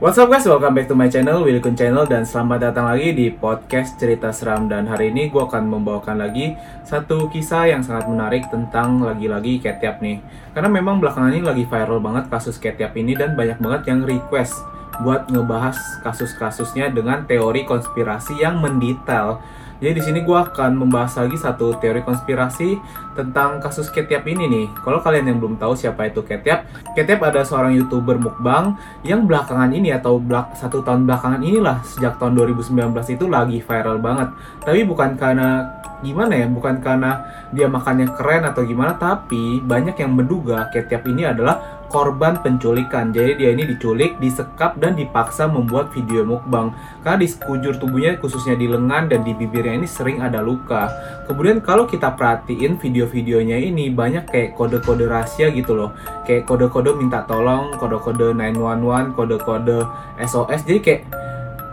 What's up guys, welcome back to my channel, Willy Kun Channel Dan selamat datang lagi di podcast cerita seram. Dan hari ini gue akan membawakan lagi satu kisah yang sangat menarik tentang lagi-lagi Ketiap nih. Karena memang belakangan ini lagi viral banget kasus Ketiap ini Dan banyak banget yang request buat ngebahas kasus-kasusnya dengan teori konspirasi yang mendetail jadi di sini gue akan membahas lagi satu teori konspirasi tentang kasus Ketiap ini nih. Kalau kalian yang belum tahu siapa itu Ketiap, Ketiap ada seorang youtuber mukbang yang belakangan ini atau belak satu tahun belakangan inilah sejak tahun 2019 itu lagi viral banget. Tapi bukan karena gimana ya, bukan karena dia makannya keren atau gimana, tapi banyak yang menduga Ketiap ini adalah korban penculikan. Jadi dia ini diculik, disekap dan dipaksa membuat video mukbang. Karena di sekujur tubuhnya khususnya di lengan dan di bibirnya ini sering ada luka. Kemudian kalau kita perhatiin video-videonya ini banyak kayak kode-kode rahasia gitu loh. Kayak kode-kode minta tolong, kode-kode 911, kode-kode SOS. Jadi kayak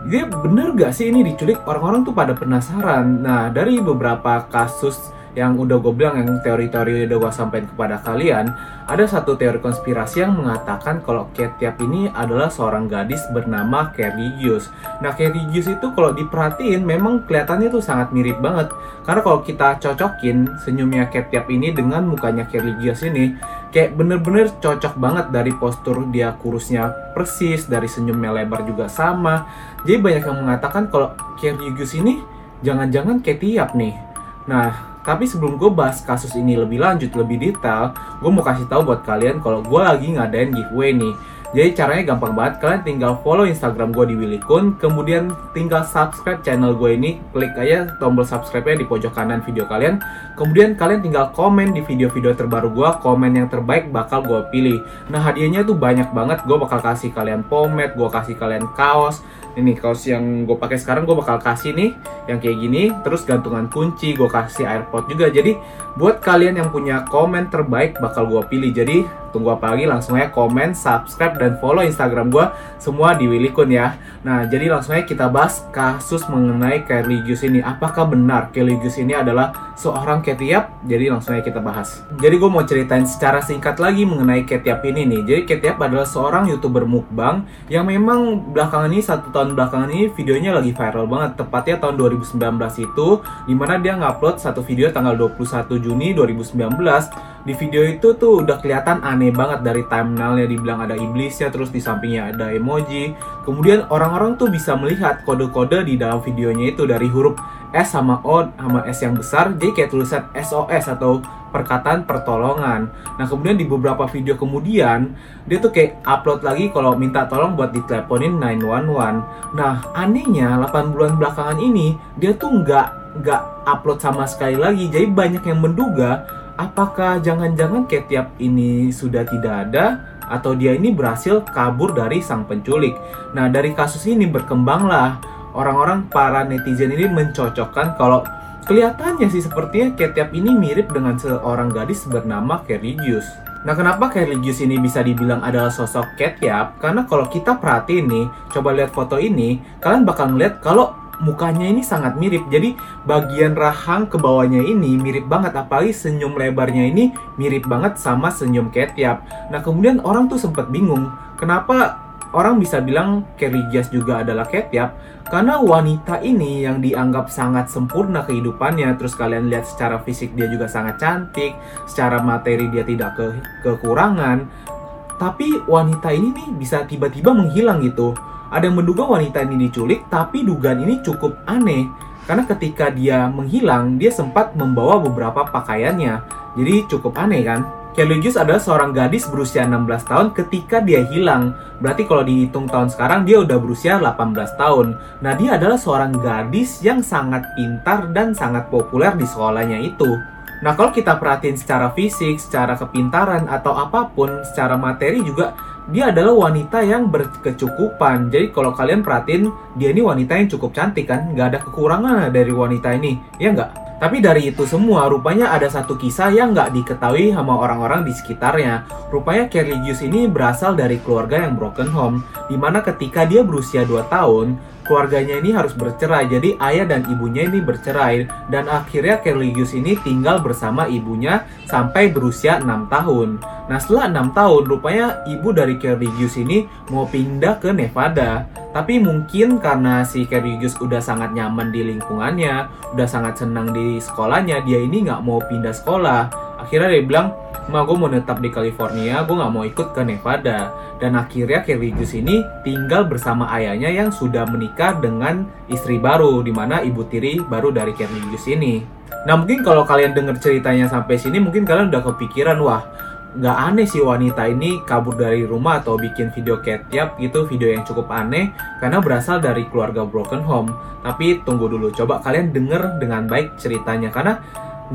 dia bener gak sih ini diculik? Orang-orang tuh pada penasaran. Nah, dari beberapa kasus yang udah gue bilang yang teori-teori udah gue sampaikan kepada kalian ada satu teori konspirasi yang mengatakan kalau Ketiap ini adalah seorang gadis bernama Kerligius nah Kerligius itu kalau diperhatiin memang kelihatannya tuh sangat mirip banget. Karena kalau kita cocokin senyumnya Ketiap ini dengan mukanya Kerligius ini kayak bener-bener cocok banget dari postur dia kurusnya persis dari senyumnya lebar juga sama. Jadi banyak yang mengatakan kalau Kerligius ini jangan-jangan Ketiap nih. Nah tapi sebelum gue bahas kasus ini lebih lanjut, lebih detail, gue mau kasih tahu buat kalian kalau gue lagi ngadain giveaway nih. Jadi caranya gampang banget, kalian tinggal follow Instagram gue di Willy Kun, kemudian tinggal subscribe channel gue ini, klik aja tombol subscribe-nya di pojok kanan video kalian, kemudian kalian tinggal komen di video-video terbaru gue, komen yang terbaik bakal gue pilih. Nah hadiahnya tuh banyak banget, gue bakal kasih kalian pomade, gue kasih kalian kaos, ini kaos yang gue pakai sekarang gue bakal kasih nih yang kayak gini. Terus gantungan kunci gue kasih airpod juga. Jadi buat kalian yang punya komen terbaik bakal gue pilih. Jadi tunggu apa lagi? Langsung aja komen subscribe dan follow instagram gue semua di Willy Kun ya. Nah jadi langsung aja kita bahas kasus mengenai Kelly Gus ini. Apakah benar Kelly Gus ini adalah seorang ketiap jadi langsung aja kita bahas. Jadi gue mau ceritain secara singkat lagi mengenai ketiap ini nih. Jadi ketiap adalah seorang youtuber mukbang yang memang belakangan ini satu tahun belakangan ini videonya lagi viral banget. Tepatnya tahun 2019 itu Di mana dia ngupload satu video tanggal 21 Juni 2019 Di video itu tuh udah kelihatan aneh banget dari thumbnailnya Dibilang ada iblisnya terus di sampingnya ada emoji Kemudian orang-orang tuh bisa melihat kode-kode di dalam videonya itu Dari huruf S sama O sama S yang besar Jadi kayak tulisan SOS atau perkataan pertolongan. Nah kemudian di beberapa video kemudian dia tuh kayak upload lagi kalau minta tolong buat diteleponin 911. Nah anehnya 8 bulan belakangan ini dia tuh nggak nggak upload sama sekali lagi. Jadi banyak yang menduga apakah jangan-jangan Ketiap ini sudah tidak ada atau dia ini berhasil kabur dari sang penculik. Nah dari kasus ini berkembanglah orang-orang para netizen ini mencocokkan kalau Kelihatannya sih sepertinya Ketiap ini mirip dengan seorang gadis bernama Kerligius. Nah kenapa Kerligius ini bisa dibilang adalah sosok Ketiap? Karena kalau kita perhatiin nih, coba lihat foto ini, kalian bakal ngeliat kalau mukanya ini sangat mirip. Jadi bagian rahang ke bawahnya ini mirip banget, apalagi senyum lebarnya ini mirip banget sama senyum Ketiap. Nah kemudian orang tuh sempat bingung, kenapa orang bisa bilang Jazz juga adalah Ketiap karena wanita ini yang dianggap sangat sempurna kehidupannya terus kalian lihat secara fisik dia juga sangat cantik secara materi dia tidak ke kekurangan tapi wanita ini nih bisa tiba-tiba menghilang gitu ada yang menduga wanita ini diculik tapi dugaan ini cukup aneh karena ketika dia menghilang dia sempat membawa beberapa pakaiannya jadi cukup aneh kan Kellygus adalah seorang gadis berusia 16 tahun ketika dia hilang. Berarti kalau dihitung tahun sekarang dia udah berusia 18 tahun. Nah dia adalah seorang gadis yang sangat pintar dan sangat populer di sekolahnya itu. Nah kalau kita perhatiin secara fisik, secara kepintaran atau apa pun, secara materi juga dia adalah wanita yang berkecukupan. Jadi kalau kalian perhatiin, dia ini wanita yang cukup cantik kan, nggak ada kekurangan dari wanita ini, ya nggak? Tapi dari itu semua, rupanya ada satu kisah yang nggak diketahui sama orang-orang di sekitarnya. Rupanya Kerligius ini berasal dari keluarga yang broken home, di mana ketika dia berusia 2 tahun, keluarganya ini harus bercerai. Jadi ayah dan ibunya ini bercerai, dan akhirnya Kerligius ini tinggal bersama ibunya sampai berusia 6 tahun. Nah setelah enam tahun, rupanya ibu dari Kerligius ini mau pindah ke Nevada. Tapi mungkin karena si Kerligius udah sangat nyaman di lingkungannya, udah sangat senang di sekolahnya, dia ini nggak mau pindah sekolah. Akhirnya dia bilang, Ma, gue mau tetap di California, gue nggak mau ikut ke Nevada. Dan akhirnya Kerligius ini tinggal bersama ayahnya yang sudah menikah dengan istri baru, di mana ibu tiri baru dari Kerligius ini. Nah mungkin kalau kalian dengar ceritanya sampai sini, mungkin kalian udah kepikiran, wah nggak aneh sih wanita ini kabur dari rumah atau bikin video ketiap gitu video yang cukup aneh karena berasal dari keluarga broken home tapi tunggu dulu coba kalian denger dengan baik ceritanya karena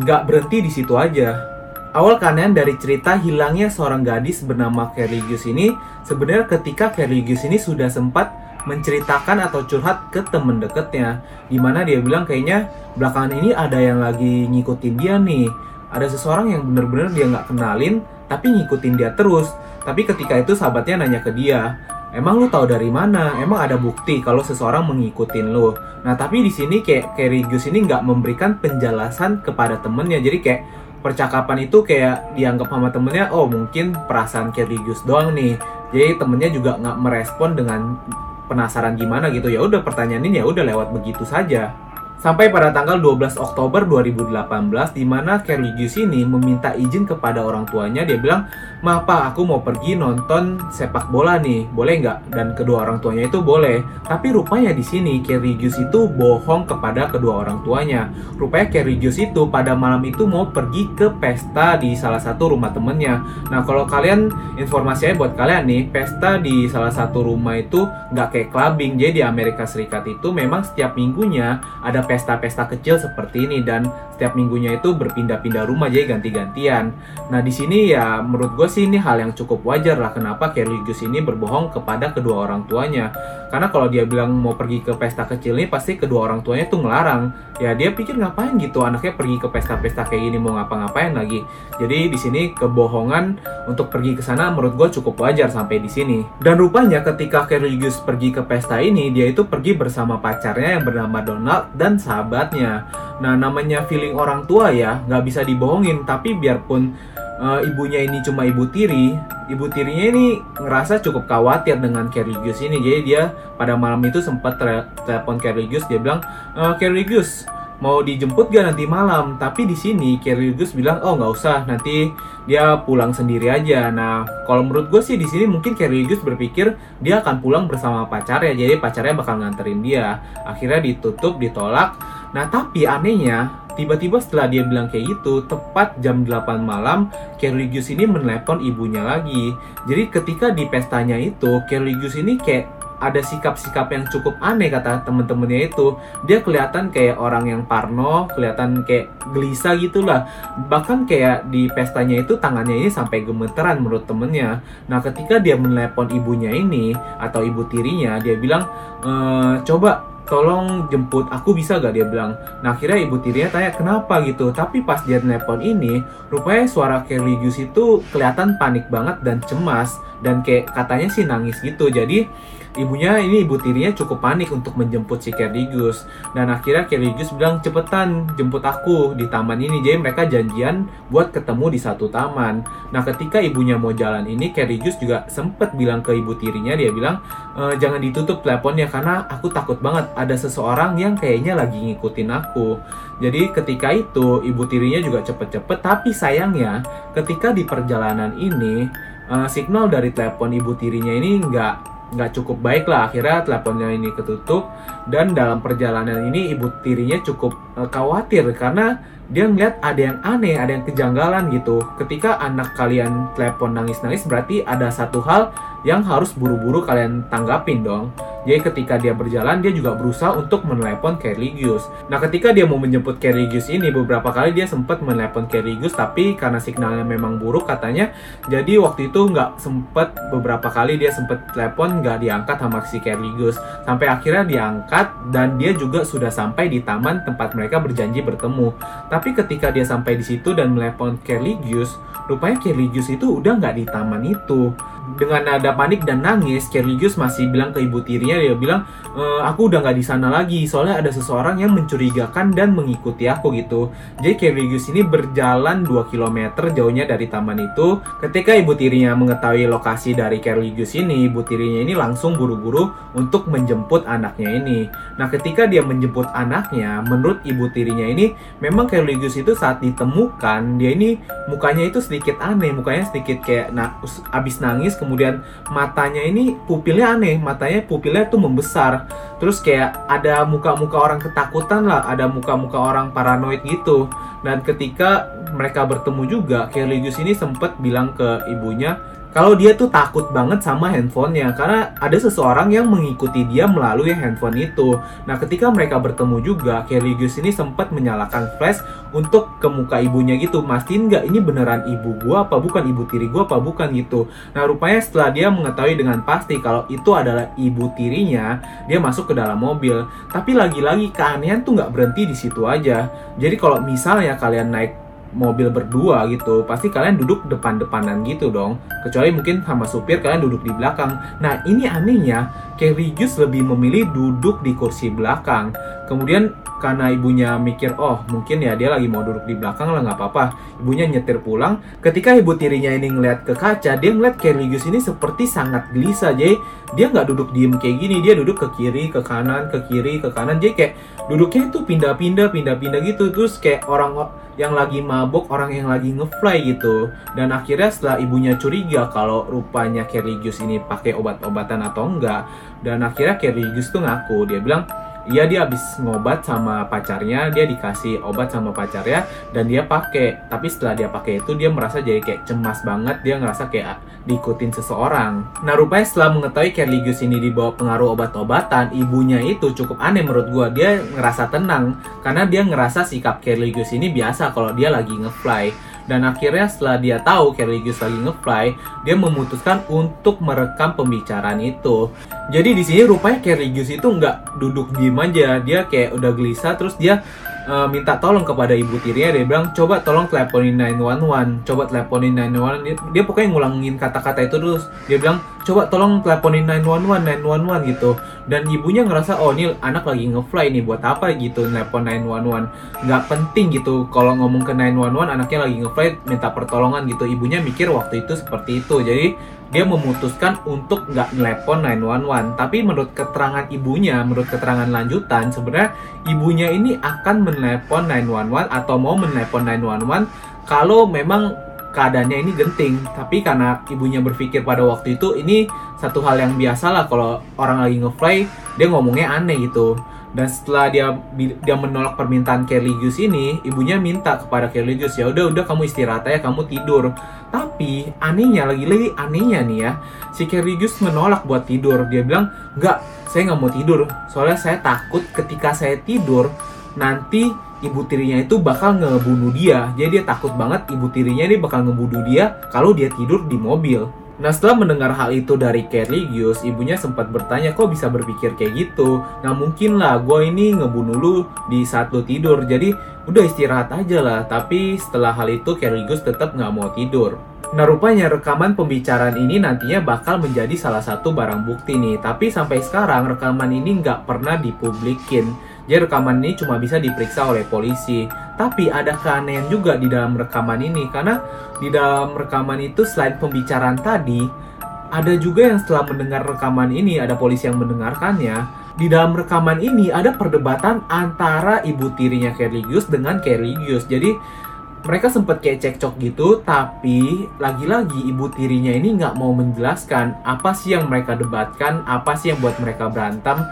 nggak berhenti di situ aja awal kanan dari cerita hilangnya seorang gadis bernama Kerligius ini sebenarnya ketika Kerligius ini sudah sempat menceritakan atau curhat ke temen deketnya di mana dia bilang kayaknya belakangan ini ada yang lagi ngikutin dia nih ada seseorang yang bener-bener dia nggak kenalin tapi ngikutin dia terus. Tapi ketika itu sahabatnya nanya ke dia, emang lu tahu dari mana? Emang ada bukti kalau seseorang mengikutin lu? Nah tapi di sini kayak Kerigus ini nggak memberikan penjelasan kepada temennya, jadi kayak percakapan itu kayak dianggap sama temennya, oh mungkin perasaan Kerigus doang nih. Jadi temennya juga nggak merespon dengan penasaran gimana gitu ya udah pertanyaan ini ya udah lewat begitu saja. Sampai pada tanggal 12 Oktober 2018, di mana Kerligius ini meminta izin kepada orang tuanya. Dia bilang, "Ma, Pak, aku mau pergi nonton sepak bola nih, boleh nggak?" Dan kedua orang tuanya itu boleh. Tapi rupanya di sini Kerligius itu bohong kepada kedua orang tuanya. Rupanya Kerligius itu pada malam itu mau pergi ke pesta di salah satu rumah temennya. Nah, kalau kalian informasinya buat kalian nih, pesta di salah satu rumah itu nggak kayak clubbing. Jadi di Amerika Serikat itu memang setiap minggunya ada pesta-pesta kecil seperti ini dan setiap minggunya itu berpindah-pindah rumah jadi ganti-gantian. Nah di sini ya menurut gue sih ini hal yang cukup wajar lah kenapa Kerligus ini berbohong kepada kedua orang tuanya. Karena kalau dia bilang mau pergi ke pesta kecil ini pasti kedua orang tuanya tuh ngelarang. Ya dia pikir ngapain gitu anaknya pergi ke pesta-pesta kayak gini mau ngapa-ngapain lagi. Jadi di sini kebohongan untuk pergi ke sana menurut gue cukup wajar sampai di sini. Dan rupanya ketika Kerligus pergi ke pesta ini dia itu pergi bersama pacarnya yang bernama Donald dan sahabatnya. Nah, namanya feeling orang tua ya, nggak bisa dibohongin. Tapi biarpun uh, ibunya ini cuma ibu tiri, ibu tirinya ini ngerasa cukup khawatir dengan Kerligius ini. Jadi dia pada malam itu sempat telepon Kerligius, dia bilang, e, Kerligius, mau dijemput gak nanti malam? Tapi di sini Kerligus bilang oh nggak usah nanti dia pulang sendiri aja. Nah kalau menurut gue sih di sini mungkin Kerligus berpikir dia akan pulang bersama pacarnya. Jadi pacarnya bakal nganterin dia. Akhirnya ditutup ditolak nah tapi anehnya tiba-tiba setelah dia bilang kayak gitu tepat jam 8 malam Kerligus ini menelepon ibunya lagi. Jadi ketika di pestanya itu Kerligus ini kayak ada sikap-sikap yang cukup aneh kata temen-temennya itu. Dia kelihatan kayak orang yang parno kelihatan kayak gelisah gitulah. Bahkan kayak di pestanya itu tangannya ini sampai gemeteran menurut temennya. Nah ketika dia menelepon ibunya ini atau ibu tirinya dia bilang e, coba tolong jemput aku bisa gak dia bilang. Nah akhirnya ibu tirinya tanya kenapa? Gitu. Tapi pas dia telepon ini rupanya suara Kerligius itu kelihatan panik banget dan cemas. Dan kayak katanya sih nangis gitu. Jadi ibunya ini ibu tirinya cukup panik untuk menjemput si Kerdigus dan akhirnya Kerdigus bilang cepetan jemput aku di taman ini. Jadi mereka janjian buat ketemu di satu taman. Nah ketika ibunya mau jalan ini Kerdigus juga sempet bilang ke ibu tirinya. Dia bilang e, jangan ditutup teleponnya karena aku takut banget ada seseorang yang kayaknya lagi ngikutin aku. Jadi ketika itu ibu tirinya juga cepet-cepet. Tapi sayangnya ketika di perjalanan ini uh, signal dari telepon ibu tirinya ini nggak nggak cukup baik lah. Akhirnya teleponnya ini ketutup dan dalam perjalanan ini ibu tirinya cukup uh, khawatir karena dia melihat ada yang aneh ada yang kejanggalan gitu. Ketika anak kalian telepon nangis-nangis berarti ada satu hal yang harus buru-buru kalian tanggapin dong Jadi ketika dia berjalan, dia juga berusaha untuk menelepon Kerligius. Nah ketika dia mau menjemput Kerligius ini, beberapa kali dia sempat menelepon Kerligius, tapi karena signalnya memang buruk katanya, jadi waktu itu nggak sempat beberapa kali dia sempat telepon nggak diangkat sama si Kerligius. Sampai akhirnya diangkat dan dia juga sudah sampai di taman tempat mereka berjanji bertemu. Tapi ketika dia sampai di situ dan menelepon Kerligius, rupanya Kerligius itu udah nggak di taman itu dengan nada panik dan nangis, Kerligius masih bilang ke ibu tirinya, dia bilang, e, aku udah nggak di sana lagi, soalnya ada seseorang yang mencurigakan dan mengikuti aku gitu. Jadi Kerligius ini berjalan 2 km jauhnya dari taman itu. Ketika ibu tirinya mengetahui lokasi dari Kerligius ini, ibu tirinya ini langsung buru-buru untuk menjemput anaknya ini. Nah, ketika dia menjemput anaknya, menurut ibu tirinya ini, memang Kerligius itu saat ditemukan, dia ini mukanya itu sedikit aneh, mukanya sedikit kayak nah, abis nangis nangis kemudian matanya ini pupilnya aneh matanya pupilnya tuh membesar. Terus kayak ada muka-muka orang ketakutan lah ada muka-muka orang paranoid gitu. Dan ketika mereka bertemu juga Kellygus ini sempat bilang ke ibunya kalau dia tuh takut banget sama handphonenya karena ada seseorang yang mengikuti dia melalui handphone itu. Nah, ketika mereka bertemu juga, Kellygus ini sempat menyalakan flash untuk ke muka ibunya gitu. Mastiin nggak ini beneran ibu gua apa bukan ibu tiri gua apa bukan gitu. Nah, rupanya setelah dia mengetahui dengan pasti kalau itu adalah ibu tirinya, dia masuk ke dalam mobil. Tapi lagi-lagi keanehan tuh nggak berhenti di situ aja. Jadi kalau misalnya kalian naik mobil berdua gitu, pasti kalian duduk depan-depanan gitu dong. Kecuali mungkin sama supir kalian duduk di belakang. Nah ini anehnya, Kerrigus lebih memilih duduk di kursi belakang. Kemudian karena ibunya mikir, oh mungkin ya dia lagi mau duduk di belakang lah nggak apa-apa. Ibunya nyetir pulang. Ketika ibu tirinya ini ngeliat ke kaca, dia ngeliat Kerrigus ini seperti sangat gelisah. Jadi dia nggak duduk diem kayak gini, dia duduk ke kiri, ke kanan, ke kiri, ke kanan. Jadi kayak duduknya itu pindah-pindah, pindah-pindah gitu. Terus kayak orang yang lagi mabuk, orang yang lagi ngefly gitu. Dan akhirnya setelah ibunya curiga kalau rupanya Kerligius ini pakai obat-obatan atau enggak, dan akhirnya Kerligius tuh ngaku, dia bilang, Iya dia habis ngobat sama pacarnya, dia dikasih obat sama pacarnya dan dia pakai. Tapi setelah dia pakai itu dia merasa jadi kayak cemas banget, dia ngerasa kayak diikutin seseorang. Nah rupanya setelah mengetahui Kerligus ini dibawa pengaruh obat-obatan, ibunya itu cukup aneh menurut gua. Dia ngerasa tenang karena dia ngerasa sikap Kerligus ini biasa kalau dia lagi ngefly dan akhirnya setelah dia tahu Kerligus lagi ngefly, dia memutuskan untuk merekam pembicaraan itu. Jadi di sini rupanya Kerligus itu nggak duduk diem aja, dia kayak udah gelisah terus dia uh, minta tolong kepada ibu tirinya. Dia bilang coba tolong teleponin 911 coba teleponin 911 dia, dia pokoknya ngulangin kata-kata itu terus. Dia bilang coba tolong teleponin 911 911 gitu. Dan ibunya ngerasa oh ini anak lagi ngefly nih buat apa gitu telepon 911 nggak penting gitu kalau ngomong ke 911 anaknya lagi ngefly minta pertolongan gitu. Ibunya mikir waktu itu seperti itu. Jadi dia memutuskan untuk nggak telepon 911 tapi menurut keterangan ibunya menurut keterangan lanjutan sebenarnya ibunya ini akan menelepon 911 atau mau menelepon 911 kalau memang keadaannya ini genting. Tapi karena ibunya berpikir pada waktu itu ini satu hal yang biasa lah kalau orang lagi ngefly dia ngomongnya aneh gitu. Dan setelah dia dia menolak permintaan Kerligus ini ibunya minta kepada Kerligus ya udah udah kamu istirahat ya kamu tidur. Tapi anehnya lagi-lagi anehnya nih ya si Kerligus menolak buat tidur. Dia bilang nggak saya nggak mau tidur. Soalnya saya takut ketika saya tidur nanti ibu tirinya itu bakal ngebunuh dia jadi dia takut banget ibu tirinya ini bakal ngebunuh dia kalau dia tidur di mobil Nah setelah mendengar hal itu dari Kerligius, ibunya sempat bertanya kok bisa berpikir kayak gitu. Nah mungkin lah gue ini ngebunuh lu di saat lu tidur, jadi udah istirahat aja lah. Tapi setelah hal itu Kerligius tetap nggak mau tidur. Nah rupanya rekaman pembicaraan ini nantinya bakal menjadi salah satu barang bukti nih. Tapi sampai sekarang rekaman ini nggak pernah dipublikin. Jadi rekaman ini cuma bisa diperiksa oleh polisi. Tapi ada keanehan juga di dalam rekaman ini karena di dalam rekaman itu selain pembicaraan tadi, ada juga yang setelah mendengar rekaman ini ada polisi yang mendengarkannya. Di dalam rekaman ini ada perdebatan antara ibu tirinya Kerligius dengan Kerligius. Jadi mereka sempat kayak cekcok gitu, tapi lagi-lagi ibu tirinya ini nggak mau menjelaskan apa sih yang mereka debatkan, apa sih yang buat mereka berantem.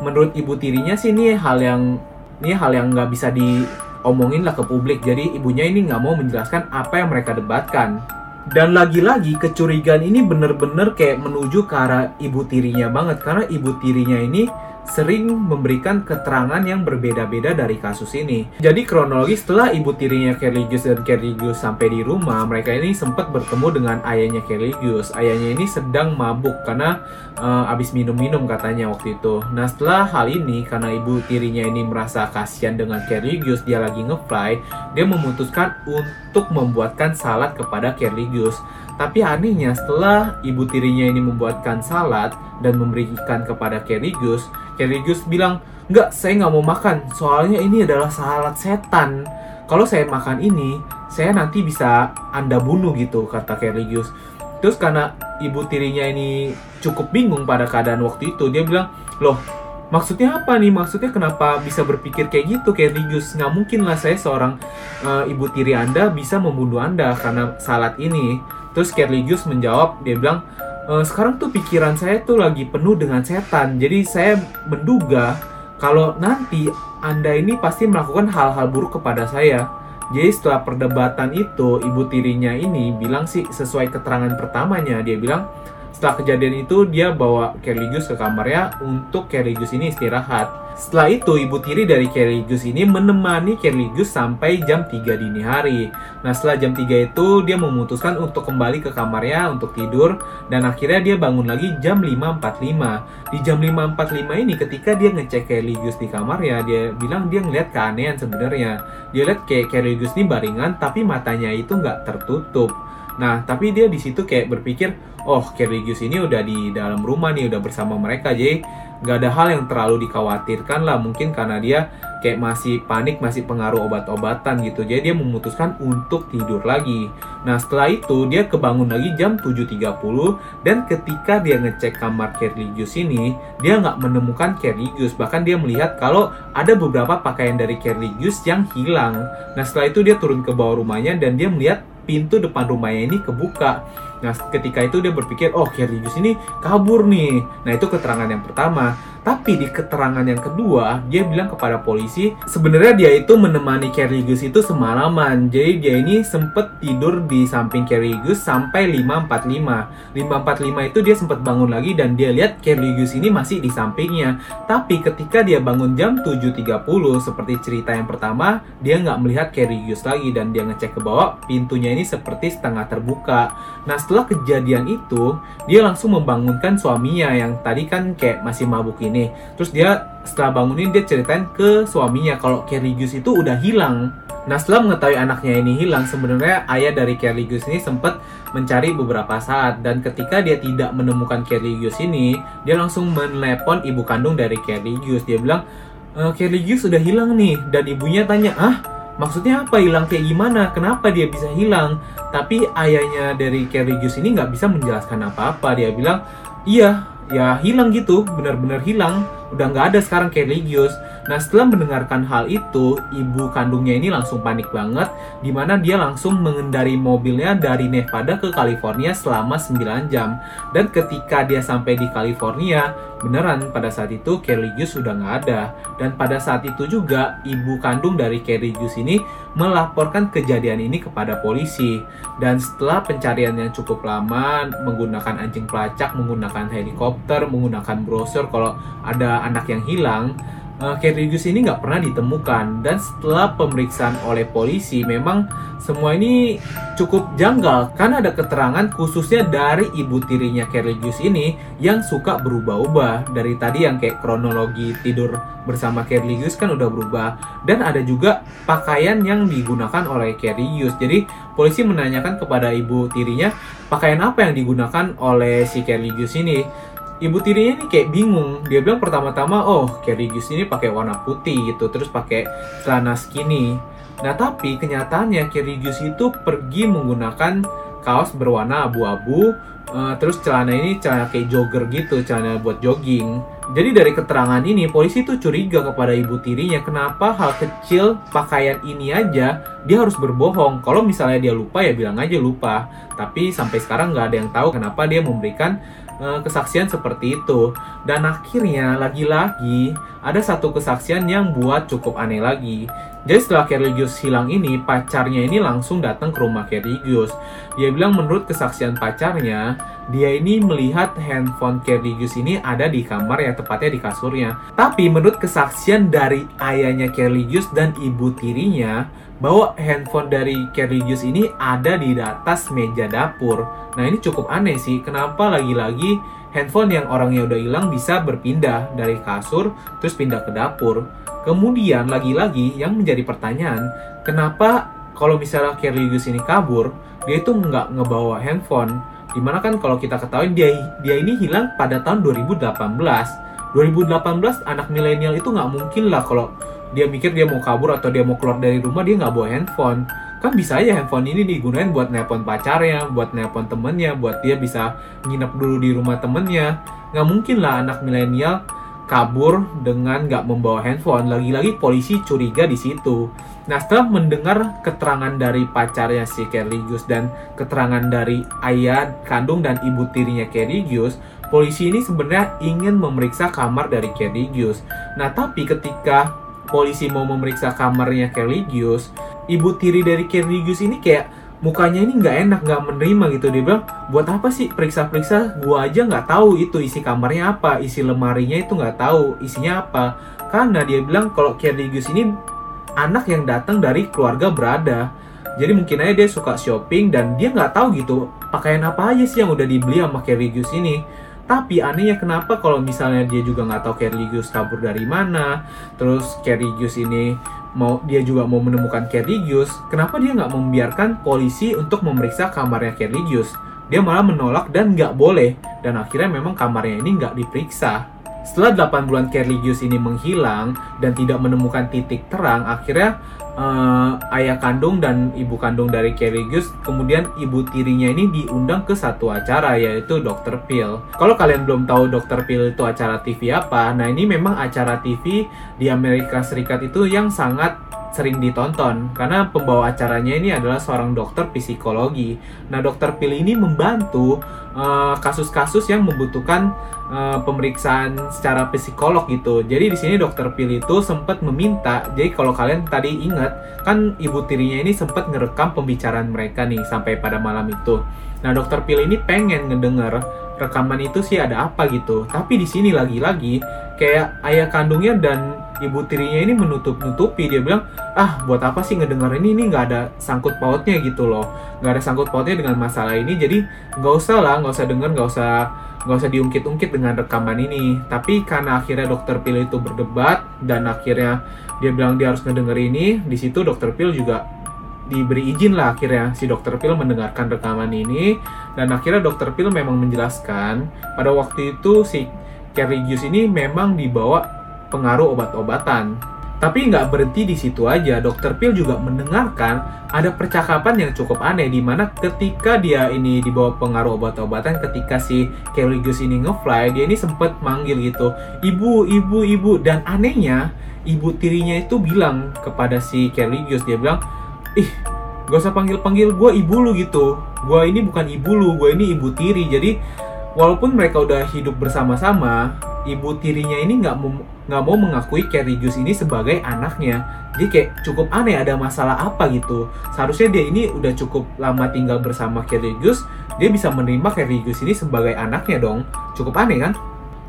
Menurut ibu tirinya sih ini hal yang ini hal yang nggak bisa di omongin lah ke publik. Jadi ibunya ini nggak mau menjelaskan apa yang mereka debatkan. Dan lagi-lagi kecurigaan ini bener-bener kayak menuju ke arah ibu tirinya banget karena ibu tirinya ini sering memberikan keterangan yang berbeda-beda dari kasus ini. Jadi kronologi setelah ibu tirinya Kerligius dan Kerligius sampai di rumah, mereka ini sempat bertemu dengan ayahnya Kerligius. Ayahnya ini sedang mabuk karena uh, abis minum-minum katanya waktu itu. Nah setelah hal ini, karena ibu tirinya ini merasa kasihan dengan Kerligius, dia lagi ngefly, dia memutuskan untuk membuatkan salad kepada Kerligius. Tapi anehnya setelah ibu tirinya ini membuatkan salad dan memberikan kepada Kerrigus, Kerrigus bilang, Enggak, saya nggak mau makan, soalnya ini adalah salad setan. Kalau saya makan ini, saya nanti bisa Anda bunuh gitu, kata Kerrigus. Terus karena ibu tirinya ini cukup bingung pada keadaan waktu itu, dia bilang, loh maksudnya apa nih? Maksudnya kenapa bisa berpikir kayak gitu, Kerrigus? Nggak mungkin lah saya seorang uh, ibu tiri Anda bisa membunuh Anda karena salad ini. Terus Kerligius menjawab, dia bilang, e, sekarang tuh pikiran saya tuh lagi penuh dengan setan. Jadi saya menduga kalau nanti Anda ini pasti melakukan hal-hal buruk kepada saya. Jadi setelah perdebatan itu, ibu tirinya ini bilang sih sesuai keterangan pertamanya, dia bilang setelah kejadian itu dia bawa Kerligus ke kamarnya untuk Kerligus ini istirahat. Setelah itu, ibu tiri dari Kerligus ini menemani Kerligus sampai jam 3 dini hari. Nah, setelah jam 3 itu, dia memutuskan untuk kembali ke kamarnya untuk tidur, dan akhirnya dia bangun lagi jam 5.45. Di jam 5.45 ini, ketika dia ngecek Kerligus di kamarnya, dia bilang dia ngeliat keanehan sebenarnya. Dia lihat kayak Kerligus ini baringan, tapi matanya itu nggak tertutup. Nah, tapi dia di situ kayak berpikir, oh Kerligus ini udah di dalam rumah nih, udah bersama mereka, jadi nggak ada hal yang terlalu dikhawatirkan lah mungkin karena dia kayak masih panik masih pengaruh obat-obatan gitu. Jadi dia memutuskan untuk tidur lagi. Nah setelah itu dia kebangun lagi jam 7.30 dan ketika dia ngecek kamar Kerligius ini dia nggak menemukan Kerligius bahkan dia melihat kalau ada beberapa pakaian dari Kerligius yang hilang. Nah setelah itu dia turun ke bawah rumahnya dan dia melihat pintu depan rumahnya ini kebuka Nah, ketika itu dia berpikir, oh Kerligus ini kabur nih. Nah, itu keterangan yang pertama. Tapi di keterangan yang kedua, dia bilang kepada polisi, sebenarnya dia itu menemani Kerligus itu semalaman. Jadi dia ini sempet tidur di samping Kerligus sampai 5.45. 5.45 itu dia sempat bangun lagi dan dia lihat Kerligus ini masih di sampingnya. Tapi ketika dia bangun jam 7.30, seperti cerita yang pertama, dia nggak melihat Kerligus lagi dan dia ngecek ke bawah, pintunya ini seperti setengah terbuka. Nah, setelah kejadian itu, dia langsung membangunkan suaminya yang tadi kan kayak masih mabuk ini. Terus dia setelah bangunin dia ceritain ke suaminya kalau Kerligus itu udah hilang. Nah setelah mengetahui anaknya ini hilang sebenarnya ayah dari Kerligus ini sempat mencari beberapa saat. Dan ketika dia tidak menemukan Kerligus ini dia langsung menelepon ibu kandung dari Kerligus dia bilang e, Kerligus udah hilang nih. Dan ibunya tanya ah maksudnya apa? Hilang kayak gimana? Kenapa dia bisa hilang? Tapi ayahnya dari Kerligus ini nggak bisa menjelaskan apa-apa. Dia bilang iya ya hilang gitu, benar-benar hilang. Udah nggak ada sekarang Legios. Nah setelah mendengarkan hal itu, ibu kandungnya ini langsung panik banget, di mana dia langsung mengendari mobilnya dari Nevada ke California selama 9 jam. Dan ketika dia sampai di California, beneran pada saat itu Kerligius sudah nggak ada. Dan pada saat itu juga, ibu kandung dari Kerligius ini melaporkan kejadian ini kepada polisi. Dan setelah pencarian yang cukup lama, menggunakan anjing pelacak, menggunakan helikopter, menggunakan brosur kalau ada anak yang hilang, Kerrigus ini nggak pernah ditemukan. Dan setelah pemeriksaan oleh polisi memang semua ini cukup janggal. Karena ada keterangan khususnya dari ibu tirinya Kerrigus ini yang suka berubah-ubah. Dari tadi yang kayak kronologi tidur bersama Kerrigus kan udah berubah. Dan ada juga pakaian yang digunakan oleh Kerrigus jadi polisi menanyakan kepada ibu tirinya pakaian apa yang digunakan oleh si Kerrigus ini ibu tirinya ini kayak bingung. Dia bilang pertama-tama, oh Kerrigus ini pakai warna putih gitu, terus pakai celana skinny. Nah tapi kenyataannya Kerrigus itu pergi menggunakan kaos berwarna abu-abu, uh, terus celana ini celana kayak jogger gitu, celana buat jogging. Jadi dari keterangan ini polisi tuh curiga kepada ibu tirinya kenapa hal kecil pakaian ini aja dia harus berbohong. Kalau misalnya dia lupa ya bilang aja lupa. Tapi sampai sekarang nggak ada yang tahu kenapa dia memberikan uh, kesaksian seperti itu. Dan akhirnya lagi-lagi ada satu kesaksian yang buat cukup aneh lagi. Jadi setelah Kerligius hilang ini, pacarnya ini langsung datang ke rumah Kerligius. Dia bilang menurut kesaksian pacarnya, dia ini melihat handphone Kerligius ini ada di kamar ya tepatnya di kasurnya. Tapi menurut kesaksian dari ayahnya Kerligius dan ibu tirinya, bahwa handphone dari Kerligius ini ada di atas meja dapur. Nah ini cukup aneh sih, kenapa lagi-lagi handphone yang orangnya udah hilang bisa berpindah dari kasur terus pindah ke dapur. Kemudian lagi-lagi yang menjadi pertanyaan, kenapa kalau misalnya Kerligius ini kabur, dia itu nggak ngebawa handphone? Di mana kan kalau kita ketahui dia dia ini hilang pada tahun 2018. 2018 anak milenial itu nggak mungkin lah kalau dia mikir dia mau kabur atau dia mau keluar dari rumah dia nggak bawa handphone kan bisa aja handphone ini digunakan buat nelpon pacarnya, buat nelpon temennya, buat dia bisa nginep dulu di rumah temennya. Nggak mungkin lah anak milenial kabur dengan nggak membawa handphone. Lagi-lagi polisi curiga di situ. Nah setelah mendengar keterangan dari pacarnya si Kerligius dan keterangan dari ayah kandung dan ibu tirinya Kerligius, polisi ini sebenarnya ingin memeriksa kamar dari Kerligius. Nah tapi ketika polisi mau memeriksa kamarnya Kerligius, ibu tiri dari Kerligius ini kayak mukanya ini nggak enak, nggak menerima gitu. Dia bilang, buat apa sih periksa-periksa? Gua aja nggak tahu itu isi kamarnya apa, isi lemarinya itu nggak tahu isinya apa. Karena dia bilang kalau Kerligius ini anak yang datang dari keluarga berada. Jadi mungkin aja dia suka shopping dan dia nggak tahu gitu pakaian apa aja sih yang udah dibeli sama Kerligius ini. Tapi anehnya kenapa kalau misalnya dia juga nggak tahu Kerligius kabur dari mana, terus Kerligius ini mau dia juga mau menemukan Kerligius, kenapa dia nggak membiarkan polisi untuk memeriksa kamarnya Kerligius? Dia malah menolak dan nggak boleh, dan akhirnya memang kamarnya ini nggak diperiksa. Setelah 8 bulan Kerligius ini menghilang dan tidak menemukan titik terang, akhirnya uh, ayah kandung dan ibu kandung dari Kerrigus kemudian ibu tirinya ini diundang ke satu acara yaitu Dr. Phil. Kalau kalian belum tahu Dr. Phil itu acara TV apa, nah ini memang acara TV di Amerika Serikat itu yang sangat sering ditonton karena pembawa acaranya ini adalah seorang dokter psikologi. Nah, dokter Phil ini membantu kasus-kasus uh, yang membutuhkan uh, pemeriksaan secara psikolog gitu. Jadi di sini dokter Phil itu sempat meminta. Jadi kalau kalian tadi ingat kan ibu tirinya ini sempat ngerekam pembicaraan mereka nih sampai pada malam itu. Nah, dokter Phil ini pengen ngedenger rekaman itu sih ada apa gitu. Tapi di sini lagi-lagi kayak ayah kandungnya dan ibu tirinya ini menutup-nutupi. Dia bilang ah buat apa sih ngedenger ini? Ini nggak ada sangkut pautnya gitu loh. Nggak ada sangkut pautnya dengan masalah ini. Jadi nggak usah lah nggak usah denger nggak usah nggak usah diungkit-ungkit dengan rekaman ini. Tapi karena akhirnya dokter Pil itu berdebat dan akhirnya dia bilang dia harus ngedenger ini di situ dokter Pil juga diberi izin lah akhirnya si dokter Pil mendengarkan rekaman ini dan akhirnya dokter Pil memang menjelaskan pada waktu itu si Kerrigius ini memang dibawa pengaruh obat-obatan. Tapi nggak berhenti di situ aja, Dokter Pil juga mendengarkan ada percakapan yang cukup aneh di mana ketika dia ini dibawa pengaruh obat-obatan, ketika si Kellygus ini ngefly, dia ini sempet manggil gitu, ibu, ibu, ibu, dan anehnya ibu tirinya itu bilang kepada si Kellygus, dia bilang, ih, gak usah panggil-panggil gue ibu lu gitu, gue ini bukan ibu lu, gue ini ibu tiri, jadi walaupun mereka udah hidup bersama-sama, ibu tirinya ini nggak mau nggak mau mengakui Juice ini sebagai anaknya. Jadi kayak cukup aneh ada masalah apa gitu. Seharusnya dia ini udah cukup lama tinggal bersama Juice, dia bisa menerima Juice ini sebagai anaknya dong. Cukup aneh kan?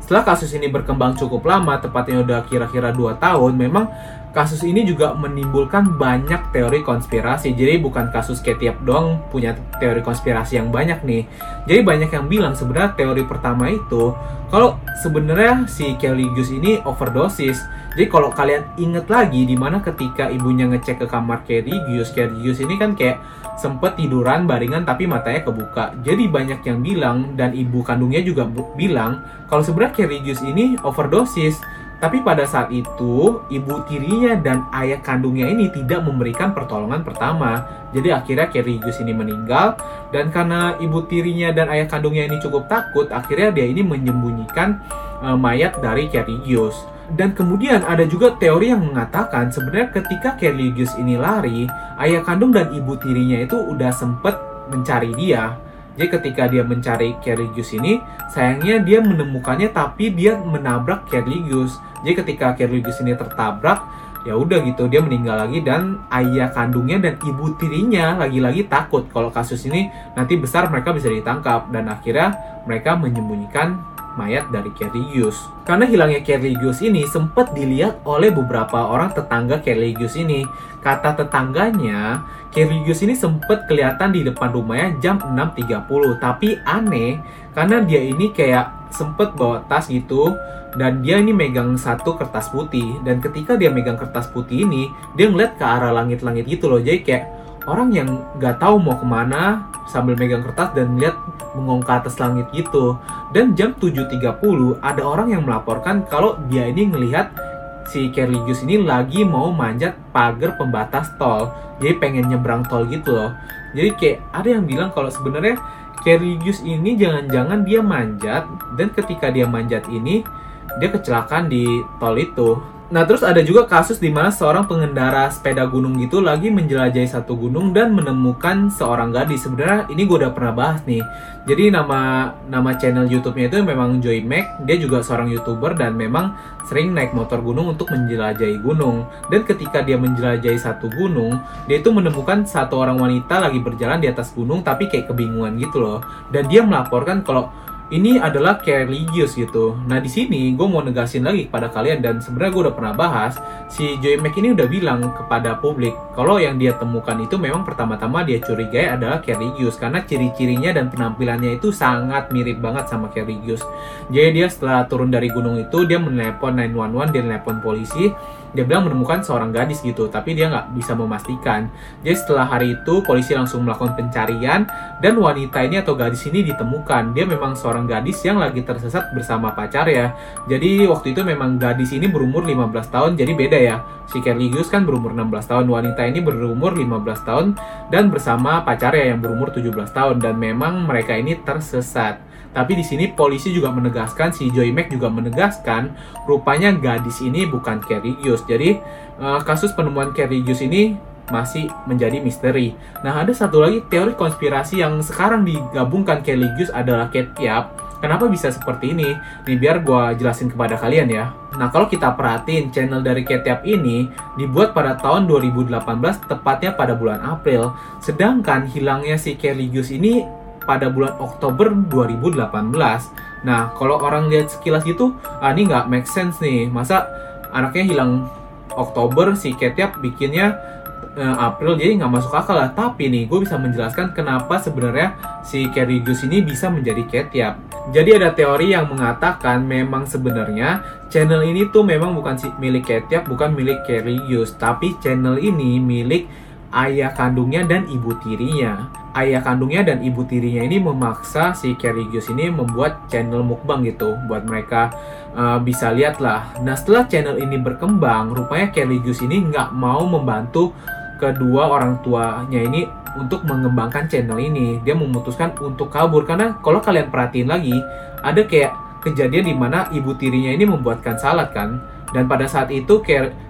Setelah kasus ini berkembang cukup lama, tepatnya udah kira-kira 2 tahun, memang kasus ini juga menimbulkan banyak teori konspirasi. Jadi bukan kasus Ketiap doang punya teori konspirasi yang banyak nih. Jadi banyak yang bilang sebenarnya teori pertama itu kalau sebenarnya si Kelly Goose ini overdosis. Jadi kalau kalian inget lagi di mana ketika ibunya ngecek ke kamar Kelly Goose, Kelly Goose ini kan kayak sempet tiduran baringan tapi matanya kebuka. Jadi banyak yang bilang dan ibu kandungnya juga bilang kalau sebenarnya Kelly Goose ini overdosis tapi pada saat itu, ibu tirinya dan ayah kandungnya ini tidak memberikan pertolongan pertama. Jadi akhirnya Gus ini meninggal dan karena ibu tirinya dan ayah kandungnya ini cukup takut, akhirnya dia ini menyembunyikan uh, mayat dari Gus. Dan kemudian ada juga teori yang mengatakan sebenarnya ketika Gus ini lari, ayah kandung dan ibu tirinya itu udah sempet mencari dia Jadi ketika dia mencari Kerligius ini, sayangnya dia menemukannya tapi dia menabrak Kerligius. Jadi ketika Kerligius ini tertabrak, ya udah gitu dia meninggal lagi dan ayah kandungnya dan ibu tirinya lagi-lagi takut kalau kasus ini nanti besar mereka bisa ditangkap dan akhirnya mereka menyembunyikan mayat dari Kerligius. Karena hilangnya Kerligius ini sempat dilihat oleh beberapa orang tetangga Kerligius ini. Kata tetangganya, Kerligius ini sempat kelihatan di depan rumahnya jam 6.30. Tapi aneh, karena dia ini kayak sempet bawa tas gitu dan dia ini megang satu kertas putih dan ketika dia megang kertas putih ini dia ngeliat ke arah langit-langit gitu loh jadi kayak orang yang nggak tahu mau ke mana sambil megang kertas dan lihat mengong ke atas langit gitu. Dan jam 7.30 ada orang yang melaporkan kalau dia ini ngelihat si Kerligius ini lagi mau manjat pagar pembatas tol. Jadi pengen nyebrang tol gitu loh. Jadi kayak ada yang bilang kalau sebenarnya Kerligius ini jangan-jangan dia manjat dan ketika dia manjat ini dia kecelakaan di tol itu Nah, terus ada juga kasus di mana seorang pengendara sepeda gunung gitu lagi menjelajahi satu gunung dan menemukan seorang gadis. Sebenarnya ini gue udah pernah bahas nih. Jadi nama nama channel YouTube-nya itu memang Joy Mac. Dia juga seorang YouTuber dan memang sering naik motor gunung untuk menjelajahi gunung. Dan ketika dia menjelajahi satu gunung, dia itu menemukan satu orang wanita lagi berjalan di atas gunung tapi kayak kebingungan gitu loh. Dan dia melaporkan kalau ini adalah religius gitu. Nah di sini gue mau negasin lagi kepada kalian dan sebenarnya gue udah pernah bahas si Joy Mac ini udah bilang kepada publik kalau yang dia temukan itu memang pertama-tama dia curigai adalah religius karena ciri-cirinya dan penampilannya itu sangat mirip banget sama religius. Jadi dia setelah turun dari gunung itu dia menelepon 911 dia menelepon polisi dia bilang menemukan seorang gadis gitu, tapi dia nggak bisa memastikan. Jadi setelah hari itu polisi langsung melakukan pencarian dan wanita ini atau gadis ini ditemukan. Dia memang seorang gadis yang lagi tersesat bersama pacar ya. Jadi waktu itu memang gadis ini berumur 15 tahun, jadi beda ya. Si Kerligius kan berumur 16 tahun, wanita ini berumur 15 tahun dan bersama pacarnya yang berumur 17 tahun dan memang mereka ini tersesat. Tapi di sini polisi juga menegaskan, si Joy Mac juga menegaskan, rupanya gadis ini bukan Carrie Hughes. Jadi uh, kasus penemuan Carrie Hughes ini masih menjadi misteri. Nah, ada satu lagi teori konspirasi yang sekarang digabungkan Kelly Hughes adalah Ketiap. Kenapa bisa seperti ini? Nih biar gue jelasin kepada kalian ya. Nah kalau kita perhatiin channel dari Ketiap ini dibuat pada tahun 2018 tepatnya pada bulan April. Sedangkan hilangnya si Kelly ini pada bulan Oktober 2018. Nah, kalau orang lihat sekilas itu, ah ini nggak make sense nih. Masa anaknya hilang Oktober, si Ketiap bikinnya uh, April, jadi nggak masuk akal lah. Tapi nih, gue bisa menjelaskan kenapa sebenarnya si Kerigus ini bisa menjadi Ketiap. Jadi ada teori yang mengatakan memang sebenarnya channel ini tuh memang bukan si milik Ketiap, bukan milik Kerigus, tapi channel ini milik ayah kandungnya dan ibu tirinya. Ayah kandungnya dan ibu tirinya ini memaksa si Kerrigius ini membuat channel mukbang gitu buat mereka uh, bisa lihat lah. Nah setelah channel ini berkembang, rupanya Kerrigius ini nggak mau membantu kedua orang tuanya ini untuk mengembangkan channel ini. Dia memutuskan untuk kabur karena kalau kalian perhatiin lagi, ada kayak kejadian di mana ibu tirinya ini membuatkan salad kan. Dan pada saat itu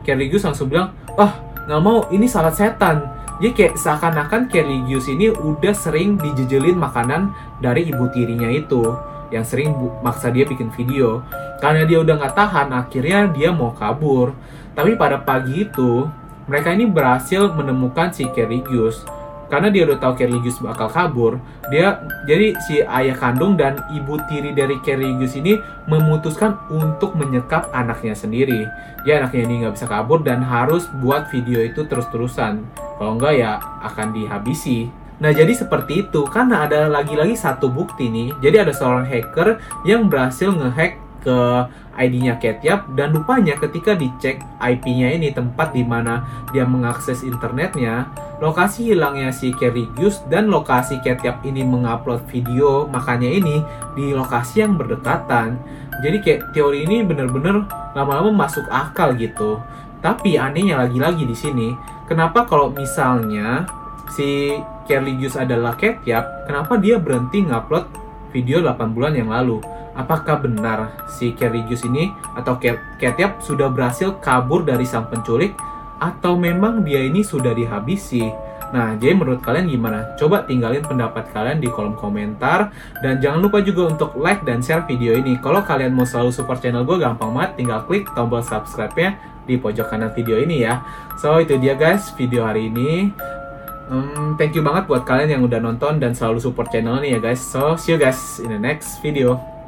Kerrigius langsung bilang, wah nggak mau ini salad setan. Jadi kayak seakan-akan Kerligius ini udah sering dijejelin makanan dari ibu tirinya itu yang sering maksa dia bikin video. Karena dia udah nggak tahan akhirnya dia mau kabur. Tapi pada pagi itu mereka ini berhasil menemukan si Kerligius karena dia udah tahu Kerligus bakal kabur, dia jadi si ayah kandung dan ibu tiri dari Kerligus ini memutuskan untuk menyekap anaknya sendiri. Ya anaknya ini nggak bisa kabur dan harus buat video itu terus-terusan. Kalau enggak ya akan dihabisi. Nah jadi seperti itu karena ada lagi-lagi satu bukti nih. Jadi ada seorang hacker yang berhasil ngehack ke ID-nya Ketiap dan rupanya ketika dicek IP-nya ini tempat di mana dia mengakses internetnya, lokasi hilangnya si Kerigius dan lokasi Ketiap ini mengupload video makanya ini di lokasi yang berdekatan. Jadi kayak teori ini bener-bener lama-lama masuk akal gitu. Tapi anehnya lagi-lagi di sini, kenapa kalau misalnya si Kerligius adalah Ketiap, kenapa dia berhenti ngupload video 8 bulan yang lalu? Apakah benar si Kerrigius ini atau Ketiap sudah berhasil kabur dari sang penculik atau memang dia ini sudah dihabisi. Nah, jadi menurut kalian gimana? Coba tinggalin pendapat kalian di kolom komentar. Dan jangan lupa juga untuk like dan share video ini. Kalau kalian mau selalu support channel gue, gampang banget. Tinggal klik tombol subscribe-nya di pojok kanan video ini ya. So, itu dia guys video hari ini. Um, thank you banget buat kalian yang udah nonton dan selalu support channel ini ya guys. So, see you guys in the next video.